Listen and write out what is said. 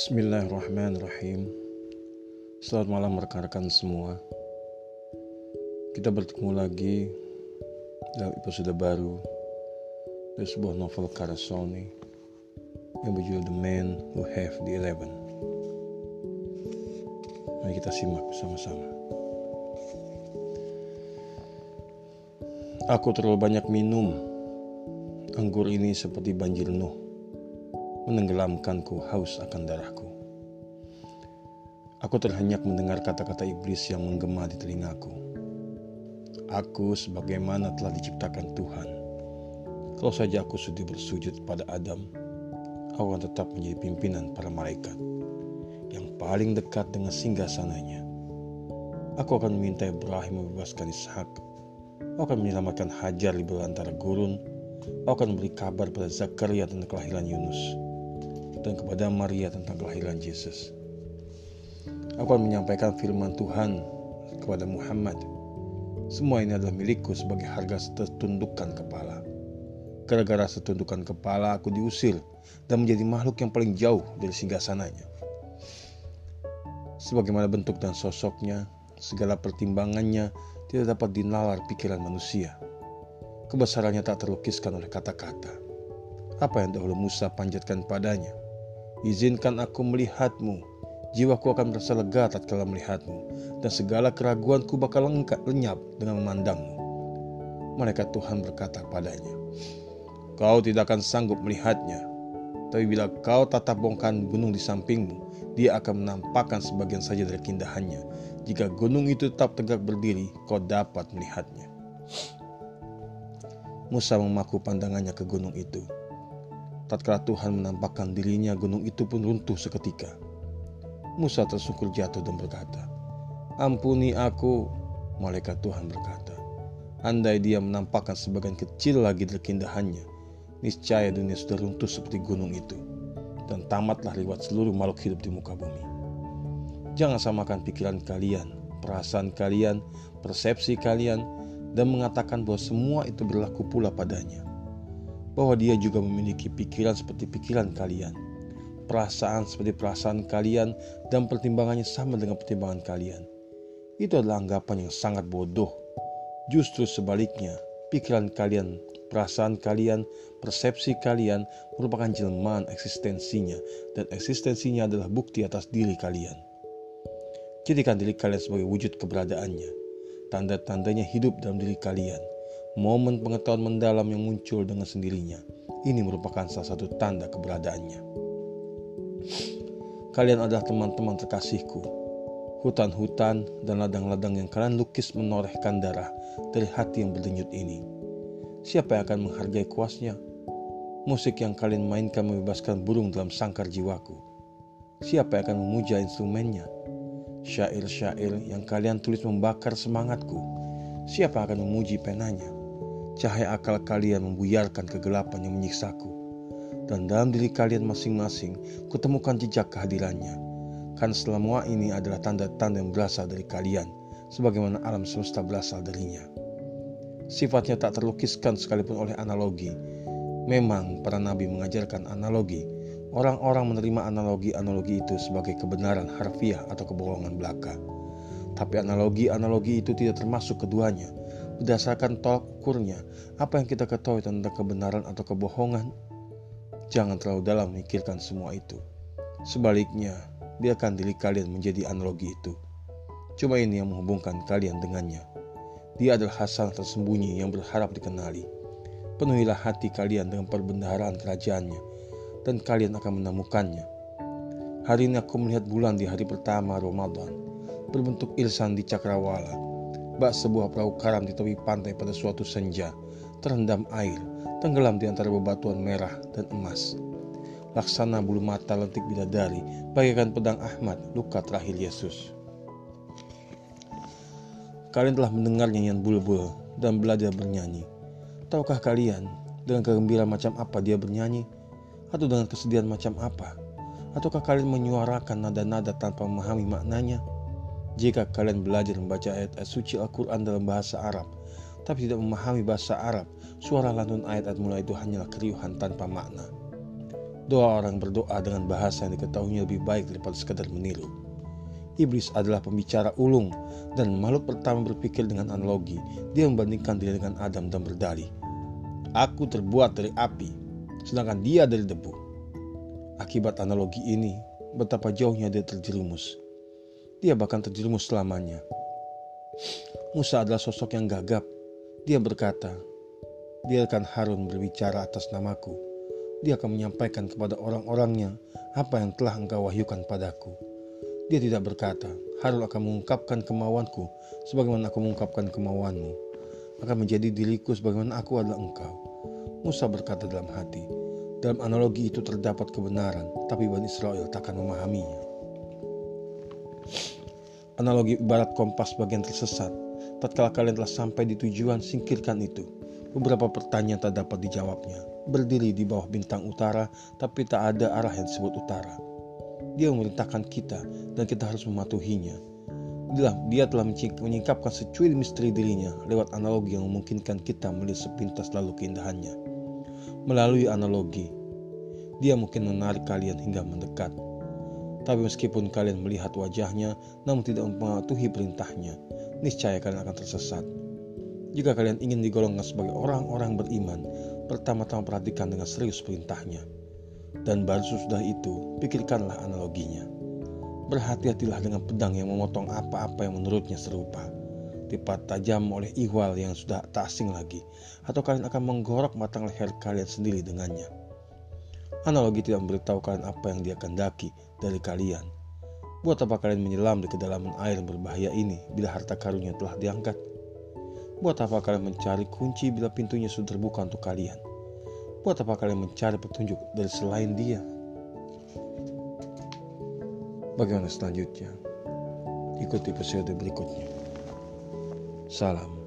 Bismillahirrahmanirrahim Selamat malam rekan-rekan semua Kita bertemu lagi dalam episode baru dari sebuah novel karya Sony yang berjudul The Man Who Have the Eleven. Mari kita simak bersama-sama. Aku terlalu banyak minum. Anggur ini seperti banjir Nuh, menenggelamkanku haus akan darahku. Aku terhenyak mendengar kata-kata iblis yang menggema di telingaku. Aku sebagaimana telah diciptakan Tuhan. Kalau saja aku sudah bersujud pada Adam, aku akan tetap menjadi pimpinan para malaikat yang paling dekat dengan singgah sananya. Aku akan meminta Ibrahim membebaskan Ishak Aku akan menyelamatkan Hajar di belantara gurun. Aku akan beri kabar pada Zakaria tentang kelahiran Yunus dan kepada Maria tentang kelahiran Yesus. Aku akan menyampaikan firman Tuhan kepada Muhammad. Semua ini adalah milikku sebagai harga setundukan kepala. Gara-gara setundukan kepala aku diusir dan menjadi makhluk yang paling jauh dari singgasananya. Sebagaimana bentuk dan sosoknya, segala pertimbangannya tidak dapat dinalar pikiran manusia. Kebesarannya tak terlukiskan oleh kata-kata. Apa yang dahulu Musa panjatkan padanya? Izinkan aku melihatmu, jiwaku akan merasa lega tatkala melihatmu, dan segala keraguanku bakal lenyap dengan memandangmu. Malaikat Tuhan berkata padanya, Kau tidak akan sanggup melihatnya, tapi bila kau tatap bongkahan gunung di sampingmu, dia akan menampakkan sebagian saja dari keindahannya. Jika gunung itu tetap tegak berdiri, kau dapat melihatnya. Musa memaku pandangannya ke gunung itu. Tatkala Tuhan menampakkan dirinya, gunung itu pun runtuh seketika. Musa tersungkur jatuh dan berkata, Ampuni aku, malaikat Tuhan berkata. Andai dia menampakkan sebagian kecil lagi dari keindahannya, niscaya dunia sudah runtuh seperti gunung itu, dan tamatlah lewat seluruh makhluk hidup di muka bumi. Jangan samakan pikiran kalian, perasaan kalian, persepsi kalian, dan mengatakan bahwa semua itu berlaku pula padanya. Bahwa dia juga memiliki pikiran seperti pikiran kalian, perasaan seperti perasaan kalian, dan pertimbangannya sama dengan pertimbangan kalian. Itu adalah anggapan yang sangat bodoh. Justru sebaliknya, pikiran kalian perasaan kalian, persepsi kalian merupakan jelmaan eksistensinya dan eksistensinya adalah bukti atas diri kalian. Jadikan diri kalian sebagai wujud keberadaannya. Tanda-tandanya hidup dalam diri kalian. Momen pengetahuan mendalam yang muncul dengan sendirinya. Ini merupakan salah satu tanda keberadaannya. Kalian adalah teman-teman terkasihku. Hutan-hutan dan ladang-ladang yang kalian lukis menorehkan darah dari hati yang berdenyut ini siapa yang akan menghargai kuasnya? Musik yang kalian mainkan membebaskan burung dalam sangkar jiwaku. Siapa yang akan memuja instrumennya? Syair-syair yang kalian tulis membakar semangatku. Siapa akan memuji penanya? Cahaya akal kalian membuyarkan kegelapan yang menyiksaku. Dan dalam diri kalian masing-masing, kutemukan jejak kehadirannya. Kan semua ini adalah tanda-tanda yang berasal dari kalian, sebagaimana alam semesta berasal darinya sifatnya tak terlukiskan sekalipun oleh analogi. Memang para nabi mengajarkan analogi. Orang-orang menerima analogi-analogi itu sebagai kebenaran harfiah atau kebohongan belaka. Tapi analogi-analogi itu tidak termasuk keduanya. Berdasarkan tolak ukurnya, apa yang kita ketahui tentang kebenaran atau kebohongan, jangan terlalu dalam memikirkan semua itu. Sebaliknya, biarkan diri kalian menjadi analogi itu. Cuma ini yang menghubungkan kalian dengannya. Dia adalah Hasan tersembunyi yang berharap dikenali. Penuhilah hati kalian dengan perbendaharaan kerajaannya, dan kalian akan menemukannya. Hari ini aku melihat bulan di hari pertama Ramadan, berbentuk irsan di cakrawala. Bak sebuah perahu karam di tepi pantai pada suatu senja, terendam air, tenggelam di antara bebatuan merah dan emas. Laksana bulu mata lentik bidadari, bagaikan pedang Ahmad, luka terakhir Yesus. Kalian telah mendengar nyanyian bulbul dan belajar bernyanyi. Tahukah kalian dengan kegembiraan macam apa dia bernyanyi? Atau dengan kesedihan macam apa? Ataukah kalian menyuarakan nada-nada tanpa memahami maknanya? Jika kalian belajar membaca ayat-ayat suci Al-Quran dalam bahasa Arab, tapi tidak memahami bahasa Arab, suara lantun ayat-ayat mulai itu hanyalah keriuhan tanpa makna. Doa orang berdoa dengan bahasa yang diketahuinya lebih baik daripada sekadar meniru. Iblis adalah pembicara ulung dan makhluk pertama berpikir dengan analogi. Dia membandingkan diri dengan Adam dan berdalih. Aku terbuat dari api, sedangkan dia dari debu. Akibat analogi ini, betapa jauhnya dia terjerumus. Dia bahkan terjerumus selamanya. Musa adalah sosok yang gagap. Dia berkata, biarkan Harun berbicara atas namaku. Dia akan menyampaikan kepada orang-orangnya apa yang telah engkau wahyukan padaku. Dia tidak berkata, Harun akan mengungkapkan kemauanku sebagaimana aku mengungkapkan kemauanmu. Akan menjadi diriku sebagaimana aku adalah engkau. Musa berkata dalam hati, dalam analogi itu terdapat kebenaran, tapi Bani Israel takkan memahaminya. Analogi ibarat kompas bagian tersesat. Tatkala kalian telah sampai di tujuan, singkirkan itu. Beberapa pertanyaan tak dapat dijawabnya. Berdiri di bawah bintang utara, tapi tak ada arah yang disebut utara. Dia memerintahkan kita dan kita harus mematuhinya. Dia, dia telah menyingkapkan secuil misteri dirinya lewat analogi yang memungkinkan kita melihat sepintas lalu keindahannya. Melalui analogi, dia mungkin menarik kalian hingga mendekat tapi meskipun kalian melihat wajahnya namun tidak mematuhi perintahnya, niscaya kalian akan tersesat. Jika kalian ingin digolongkan sebagai orang-orang beriman, pertama-tama perhatikan dengan serius perintahnya. Dan baru sesudah itu, pikirkanlah analoginya. Berhati-hatilah dengan pedang yang memotong apa-apa yang menurutnya serupa. Tepat tajam oleh ihwal yang sudah tak asing lagi, atau kalian akan menggorok matang leher kalian sendiri dengannya. Analogi tidak memberitahu kalian apa yang dia kendaki dari kalian. Buat apa kalian menyelam di kedalaman air yang berbahaya ini bila harta karunnya telah diangkat? Buat apa kalian mencari kunci bila pintunya sudah terbuka untuk kalian? Buat apa kalian mencari petunjuk dari selain dia? Bagaimana selanjutnya? Ikuti episode berikutnya. Salam.